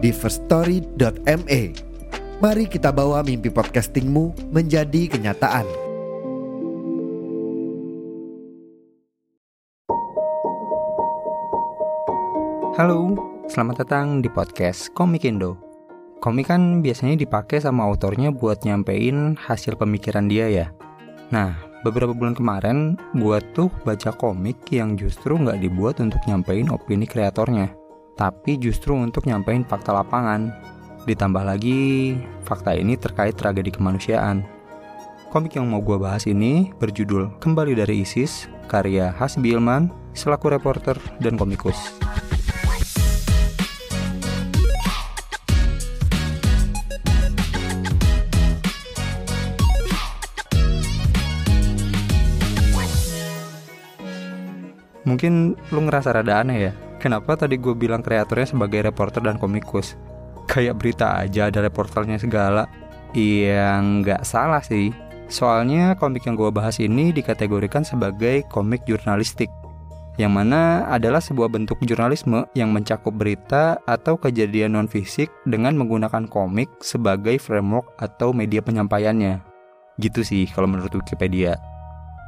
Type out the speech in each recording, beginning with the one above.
di firststory.me. Mari kita bawa mimpi podcastingmu menjadi kenyataan. Halo, selamat datang di podcast Komik Indo. Komik kan biasanya dipakai sama autornya buat nyampein hasil pemikiran dia ya. Nah, beberapa bulan kemarin gue tuh baca komik yang justru nggak dibuat untuk nyampein opini kreatornya tapi justru untuk nyampein fakta lapangan. Ditambah lagi, fakta ini terkait tragedi kemanusiaan. Komik yang mau gue bahas ini berjudul Kembali dari ISIS, karya Hasbi Ilman, selaku reporter dan komikus. Mungkin lu ngerasa rada aneh ya, Kenapa tadi gue bilang kreatornya sebagai reporter dan komikus? Kayak berita aja ada reporternya segala. Iya nggak salah sih. Soalnya komik yang gue bahas ini dikategorikan sebagai komik jurnalistik. Yang mana adalah sebuah bentuk jurnalisme yang mencakup berita atau kejadian non-fisik dengan menggunakan komik sebagai framework atau media penyampaiannya. Gitu sih kalau menurut Wikipedia.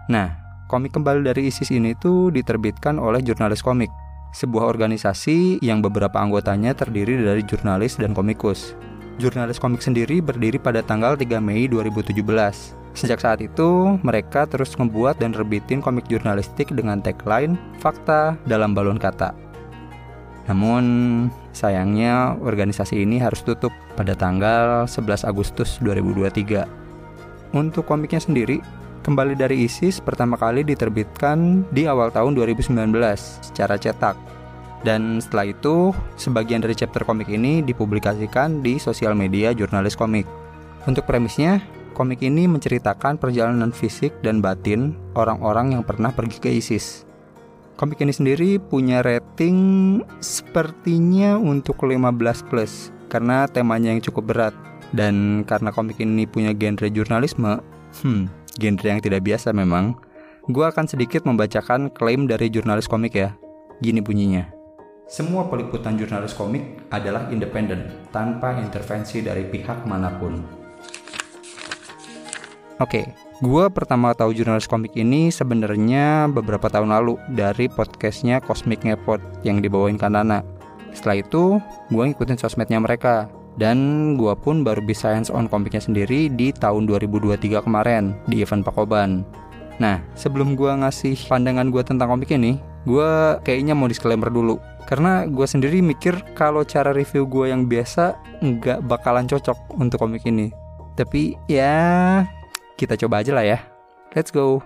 Nah, komik kembali dari ISIS ini tuh diterbitkan oleh jurnalis komik sebuah organisasi yang beberapa anggotanya terdiri dari jurnalis dan komikus. Jurnalis komik sendiri berdiri pada tanggal 3 Mei 2017. Sejak saat itu, mereka terus membuat dan terbitin komik jurnalistik dengan tagline Fakta dalam balon kata. Namun, sayangnya organisasi ini harus tutup pada tanggal 11 Agustus 2023. Untuk komiknya sendiri, Kembali dari ISIS pertama kali diterbitkan di awal tahun 2019 secara cetak. Dan setelah itu, sebagian dari chapter komik ini dipublikasikan di sosial media jurnalis komik. Untuk premisnya, komik ini menceritakan perjalanan fisik dan batin orang-orang yang pernah pergi ke ISIS. Komik ini sendiri punya rating sepertinya untuk 15 plus karena temanya yang cukup berat dan karena komik ini punya genre jurnalisme, hmm, genre yang tidak biasa memang, gue akan sedikit membacakan klaim dari jurnalis komik ya. Gini bunyinya. Semua peliputan jurnalis komik adalah independen, tanpa intervensi dari pihak mana pun. Oke, gue pertama tahu jurnalis komik ini sebenarnya beberapa tahun lalu dari podcastnya Cosmic Ngepot yang dibawain Kanana. Setelah itu, gue ngikutin sosmednya mereka, dan gua pun baru bisa hands on komiknya sendiri di tahun 2023 kemarin di event Pakoban. Nah, sebelum gua ngasih pandangan gua tentang komik ini, gua kayaknya mau disclaimer dulu. Karena gua sendiri mikir kalau cara review gua yang biasa nggak bakalan cocok untuk komik ini. Tapi ya kita coba aja lah ya. Let's go.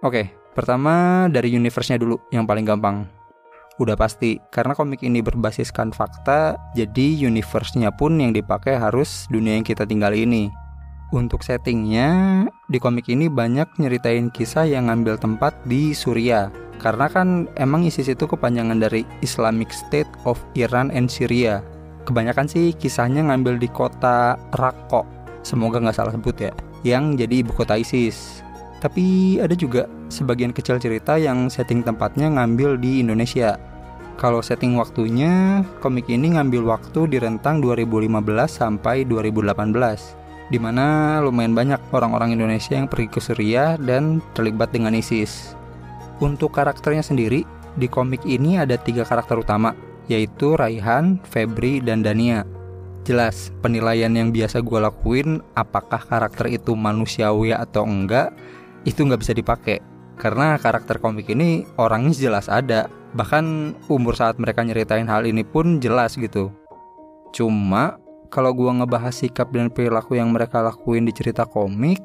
Oke, pertama dari universe-nya dulu yang paling gampang udah pasti. Karena komik ini berbasiskan fakta jadi universe-nya pun yang dipakai harus dunia yang kita tinggal ini. Untuk settingnya di komik ini banyak nyeritain kisah yang ngambil tempat di Suria karena kan emang ISIS itu kepanjangan dari Islamic State of Iran and Syria. Kebanyakan sih kisahnya ngambil di kota Raqqa. Semoga nggak salah sebut ya. Yang jadi ibu kota ISIS. Tapi ada juga sebagian kecil cerita yang setting tempatnya ngambil di Indonesia kalau setting waktunya, komik ini ngambil waktu di rentang 2015 sampai 2018 di mana lumayan banyak orang-orang Indonesia yang pergi ke Suriah dan terlibat dengan ISIS. Untuk karakternya sendiri, di komik ini ada tiga karakter utama, yaitu Raihan, Febri, dan Dania. Jelas, penilaian yang biasa gue lakuin, apakah karakter itu manusiawi atau enggak, itu nggak bisa dipakai. Karena karakter komik ini orangnya jelas ada, Bahkan umur saat mereka nyeritain hal ini pun jelas gitu. Cuma kalau gua ngebahas sikap dan perilaku yang mereka lakuin di cerita komik,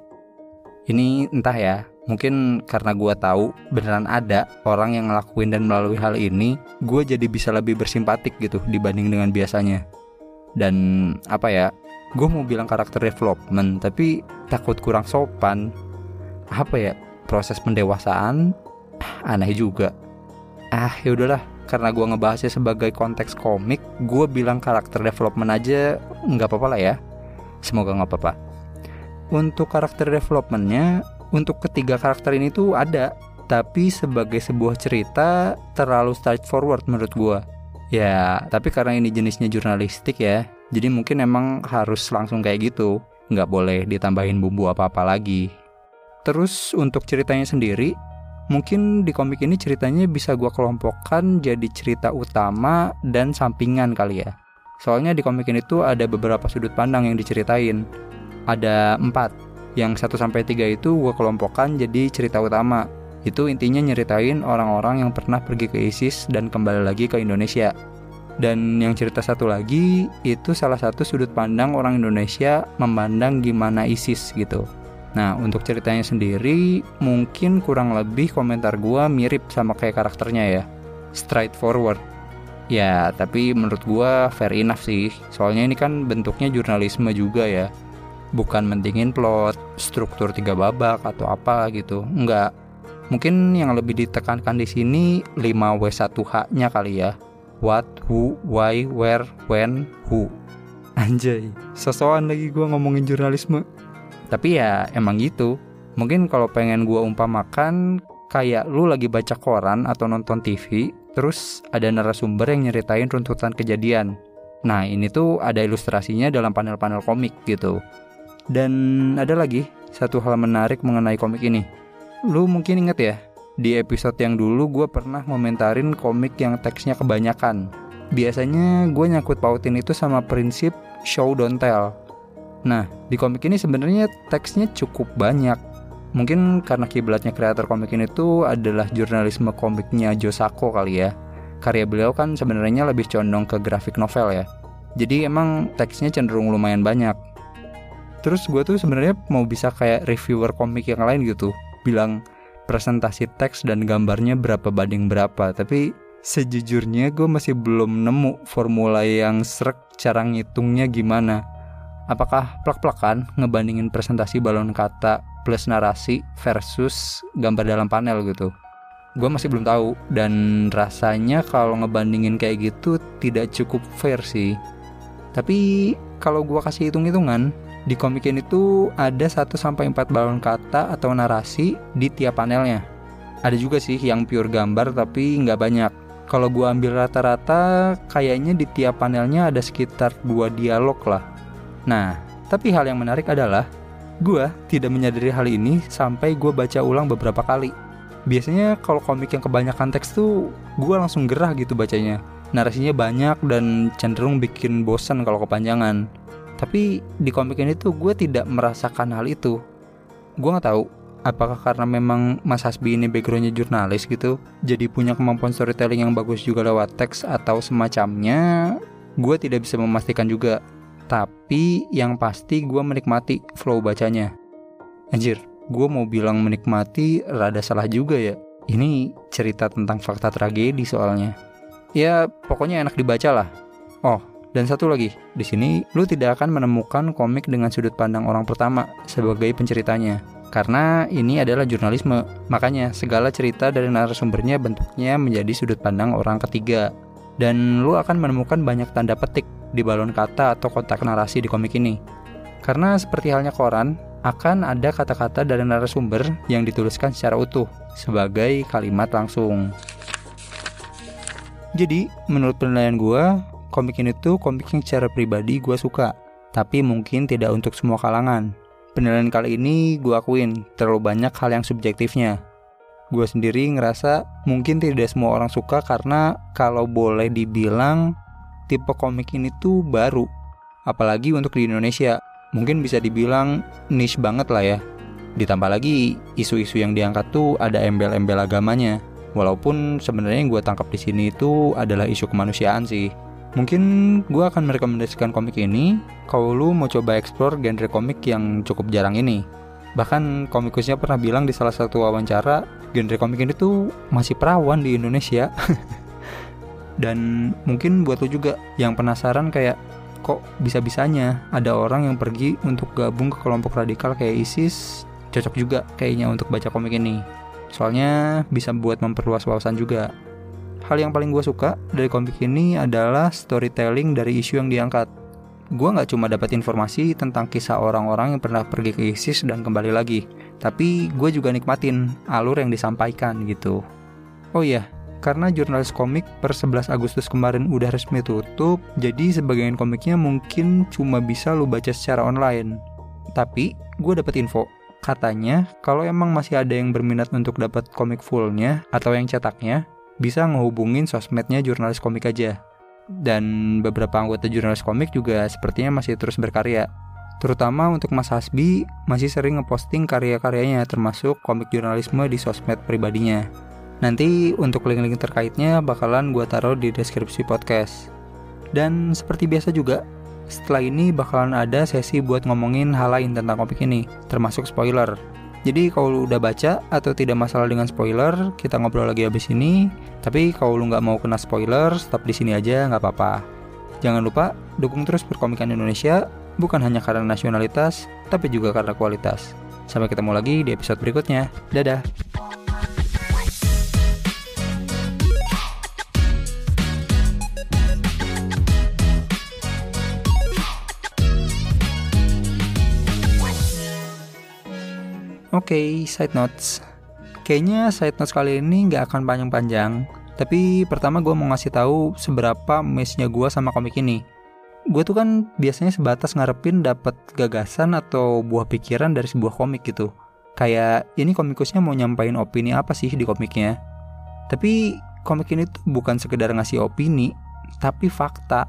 ini entah ya, mungkin karena gua tahu beneran ada orang yang ngelakuin dan melalui hal ini, gue jadi bisa lebih bersimpatik gitu dibanding dengan biasanya. dan apa ya gue mau bilang karakter development tapi takut kurang sopan apa ya proses pendewasaan aneh juga. Ah ya udahlah karena gue ngebahasnya sebagai konteks komik gue bilang karakter development aja nggak apa-apa lah ya. Semoga nggak apa-apa. Untuk karakter developmentnya untuk ketiga karakter ini tuh ada tapi sebagai sebuah cerita terlalu straightforward menurut gue ya tapi karena ini jenisnya jurnalistik ya jadi mungkin emang harus langsung kayak gitu. Nggak boleh ditambahin bumbu apa-apa lagi terus untuk ceritanya sendiri mungkin di komik ini ceritanya bisa gue kelompokkan jadi cerita utama dan sampingan kali ya. Soalnya di komik ini tuh ada beberapa sudut pandang yang diceritain. Ada empat. Yang 1 sampai 3 itu gue kelompokkan jadi cerita utama. Itu intinya nyeritain orang-orang yang pernah pergi ke ISIS dan kembali lagi ke Indonesia. Dan yang cerita satu lagi itu salah satu sudut pandang orang Indonesia memandang gimana ISIS gitu Nah, untuk ceritanya sendiri, mungkin kurang lebih komentar gua mirip sama kayak karakternya ya. Straightforward. Ya, tapi menurut gua fair enough sih. Soalnya ini kan bentuknya jurnalisme juga ya. Bukan mentingin plot, struktur tiga babak atau apa gitu. Enggak. Mungkin yang lebih ditekankan di sini 5W1H-nya kali ya. What, who, why, where, when, who. Anjay, sosokan lagi gua ngomongin jurnalisme tapi ya emang gitu. Mungkin kalau pengen gue umpamakan kayak lu lagi baca koran atau nonton TV terus ada narasumber yang nyeritain runtutan kejadian. Nah ini tuh ada ilustrasinya dalam panel-panel komik gitu. Dan ada lagi satu hal menarik mengenai komik ini. Lu mungkin inget ya di episode yang dulu gue pernah komentarin komik yang teksnya kebanyakan. Biasanya gue nyangkut pautin itu sama prinsip show don't tell Nah, di komik ini sebenarnya teksnya cukup banyak. Mungkin karena kiblatnya kreator komik ini tuh adalah jurnalisme komiknya Josako kali ya. Karya beliau kan sebenarnya lebih condong ke grafik novel ya. Jadi emang teksnya cenderung lumayan banyak. Terus gue tuh sebenarnya mau bisa kayak reviewer komik yang lain gitu, bilang presentasi teks dan gambarnya berapa banding berapa. Tapi sejujurnya gue masih belum nemu formula yang serak cara ngitungnya gimana apakah plek-plekan ngebandingin presentasi balon kata plus narasi versus gambar dalam panel gitu gue masih belum tahu dan rasanya kalau ngebandingin kayak gitu tidak cukup fair sih tapi kalau gue kasih hitung-hitungan di komik ini tuh ada 1 sampai 4 balon kata atau narasi di tiap panelnya. Ada juga sih yang pure gambar tapi nggak banyak. Kalau gue ambil rata-rata, kayaknya di tiap panelnya ada sekitar dua dialog lah. Nah, tapi hal yang menarik adalah gue tidak menyadari hal ini sampai gue baca ulang beberapa kali. Biasanya kalau komik yang kebanyakan teks tuh gue langsung gerah gitu bacanya. Narasinya banyak dan cenderung bikin bosan kalau kepanjangan. Tapi di komik ini tuh gue tidak merasakan hal itu. Gue nggak tahu apakah karena memang Mas Hasbi ini backgroundnya jurnalis gitu, jadi punya kemampuan storytelling yang bagus juga lewat teks atau semacamnya. Gue tidak bisa memastikan juga tapi yang pasti gue menikmati flow bacanya. Anjir, gue mau bilang menikmati rada salah juga ya. Ini cerita tentang fakta tragedi soalnya. Ya, pokoknya enak dibaca lah. Oh, dan satu lagi, di sini lu tidak akan menemukan komik dengan sudut pandang orang pertama sebagai penceritanya. Karena ini adalah jurnalisme, makanya segala cerita dari narasumbernya bentuknya menjadi sudut pandang orang ketiga. Dan lu akan menemukan banyak tanda petik di balon kata atau kotak narasi di komik ini. Karena seperti halnya koran, akan ada kata-kata dari narasumber yang dituliskan secara utuh sebagai kalimat langsung. Jadi, menurut penilaian gue, komik ini tuh komik yang secara pribadi gue suka, tapi mungkin tidak untuk semua kalangan. Penilaian kali ini gue akuin terlalu banyak hal yang subjektifnya. Gue sendiri ngerasa mungkin tidak semua orang suka karena kalau boleh dibilang tipe komik ini tuh baru. Apalagi untuk di Indonesia, mungkin bisa dibilang niche banget lah ya. Ditambah lagi isu-isu yang diangkat tuh ada embel-embel agamanya. Walaupun sebenarnya yang gue tangkap di sini itu adalah isu kemanusiaan sih. Mungkin gue akan merekomendasikan komik ini kalau lu mau coba explore genre komik yang cukup jarang ini. Bahkan komikusnya pernah bilang di salah satu wawancara, genre komik ini tuh masih perawan di Indonesia. dan mungkin buat lo juga yang penasaran kayak kok bisa-bisanya ada orang yang pergi untuk gabung ke kelompok radikal kayak ISIS cocok juga kayaknya untuk baca komik ini. Soalnya bisa buat memperluas wawasan juga. Hal yang paling gue suka dari komik ini adalah storytelling dari isu yang diangkat. Gue nggak cuma dapat informasi tentang kisah orang-orang yang pernah pergi ke ISIS dan kembali lagi, tapi gue juga nikmatin alur yang disampaikan gitu. Oh iya, karena jurnalis komik per 11 Agustus kemarin udah resmi tutup, jadi sebagian komiknya mungkin cuma bisa lu baca secara online. Tapi, gue dapat info, katanya kalau emang masih ada yang berminat untuk dapat komik fullnya atau yang cetaknya, bisa ngehubungin sosmednya jurnalis komik aja. Dan beberapa anggota jurnalis komik juga sepertinya masih terus berkarya. Terutama untuk Mas Hasbi, masih sering ngeposting karya-karyanya termasuk komik jurnalisme di sosmed pribadinya. Nanti untuk link-link terkaitnya bakalan gue taruh di deskripsi podcast. Dan seperti biasa juga, setelah ini bakalan ada sesi buat ngomongin hal lain tentang komik ini, termasuk spoiler. Jadi kalau udah baca atau tidak masalah dengan spoiler, kita ngobrol lagi abis ini. Tapi kalau lu nggak mau kena spoiler, stop di sini aja nggak apa-apa. Jangan lupa dukung terus perkomikan Indonesia, bukan hanya karena nasionalitas, tapi juga karena kualitas. Sampai ketemu lagi di episode berikutnya. Dadah. Oke, okay, side notes. Kayaknya side notes kali ini nggak akan panjang-panjang. Tapi pertama gue mau ngasih tahu seberapa mesnya gue sama komik ini. Gue tuh kan biasanya sebatas ngarepin dapat gagasan atau buah pikiran dari sebuah komik gitu. Kayak ini komikusnya mau nyampain opini apa sih di komiknya. Tapi komik ini tuh bukan sekedar ngasih opini, tapi fakta.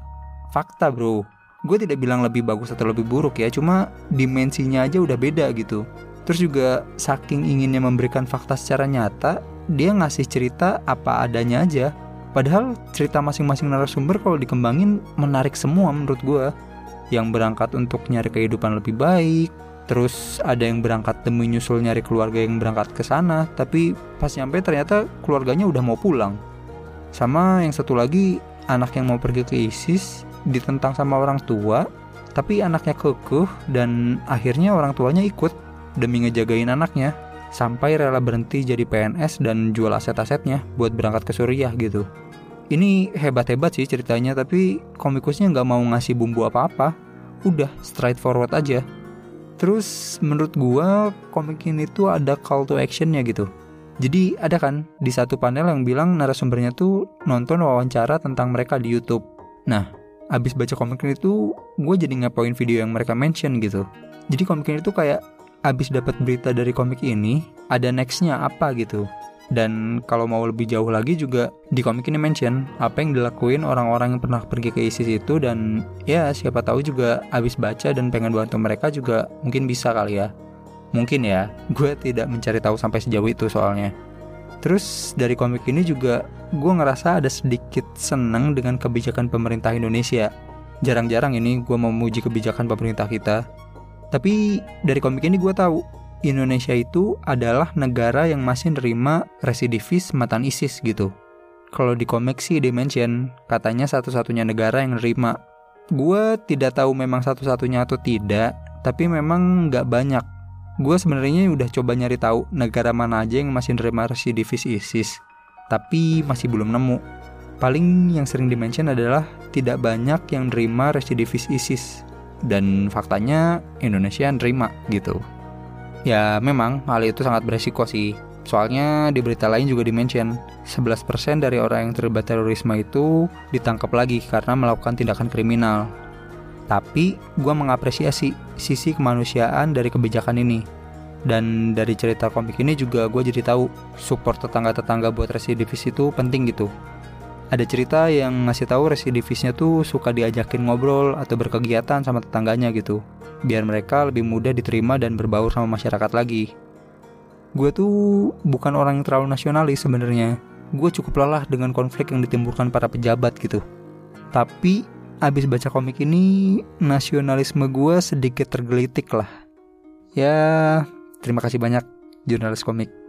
Fakta bro. Gue tidak bilang lebih bagus atau lebih buruk ya, cuma dimensinya aja udah beda gitu Terus juga saking inginnya memberikan fakta secara nyata, dia ngasih cerita apa adanya aja. Padahal cerita masing-masing narasumber kalau dikembangin menarik semua menurut gue. Yang berangkat untuk nyari kehidupan lebih baik, terus ada yang berangkat demi nyusul nyari keluarga yang berangkat ke sana, tapi pas nyampe ternyata keluarganya udah mau pulang. Sama yang satu lagi, anak yang mau pergi ke ISIS ditentang sama orang tua, tapi anaknya kekeh dan akhirnya orang tuanya ikut demi ngejagain anaknya sampai rela berhenti jadi PNS dan jual aset-asetnya buat berangkat ke Suriah gitu. Ini hebat-hebat sih ceritanya tapi komikusnya nggak mau ngasih bumbu apa-apa. Udah straight forward aja. Terus menurut gua komik ini tuh ada call to actionnya gitu. Jadi ada kan di satu panel yang bilang narasumbernya tuh nonton wawancara tentang mereka di YouTube. Nah, abis baca komik ini tuh gue jadi ngepoin video yang mereka mention gitu. Jadi komik ini tuh kayak abis dapat berita dari komik ini, ada nextnya apa gitu. Dan kalau mau lebih jauh lagi juga di komik ini mention apa yang dilakuin orang-orang yang pernah pergi ke ISIS itu dan ya siapa tahu juga abis baca dan pengen bantu mereka juga mungkin bisa kali ya. Mungkin ya, gue tidak mencari tahu sampai sejauh itu soalnya. Terus dari komik ini juga gue ngerasa ada sedikit seneng dengan kebijakan pemerintah Indonesia. Jarang-jarang ini gue memuji kebijakan pemerintah kita tapi dari komik ini gue tahu Indonesia itu adalah negara yang masih nerima residivis matan ISIS gitu. Kalau di komik sih dimention katanya satu-satunya negara yang nerima. Gue tidak tahu memang satu-satunya atau tidak, tapi memang nggak banyak. Gue sebenarnya udah coba nyari tahu negara mana aja yang masih nerima residivis ISIS, tapi masih belum nemu. Paling yang sering dimention adalah tidak banyak yang nerima residivis ISIS dan faktanya Indonesia nerima gitu. Ya memang hal itu sangat beresiko sih. Soalnya di berita lain juga dimention 11% dari orang yang terlibat terorisme itu ditangkap lagi karena melakukan tindakan kriminal. Tapi gue mengapresiasi sisi kemanusiaan dari kebijakan ini. Dan dari cerita komik ini juga gue jadi tahu support tetangga-tetangga buat residivis itu penting gitu ada cerita yang ngasih tahu residivisnya tuh suka diajakin ngobrol atau berkegiatan sama tetangganya gitu, biar mereka lebih mudah diterima dan berbaur sama masyarakat lagi. Gue tuh bukan orang yang terlalu nasionalis sebenarnya. Gue cukup lelah dengan konflik yang ditimbulkan para pejabat gitu. Tapi abis baca komik ini, nasionalisme gue sedikit tergelitik lah. Ya, terima kasih banyak jurnalis komik.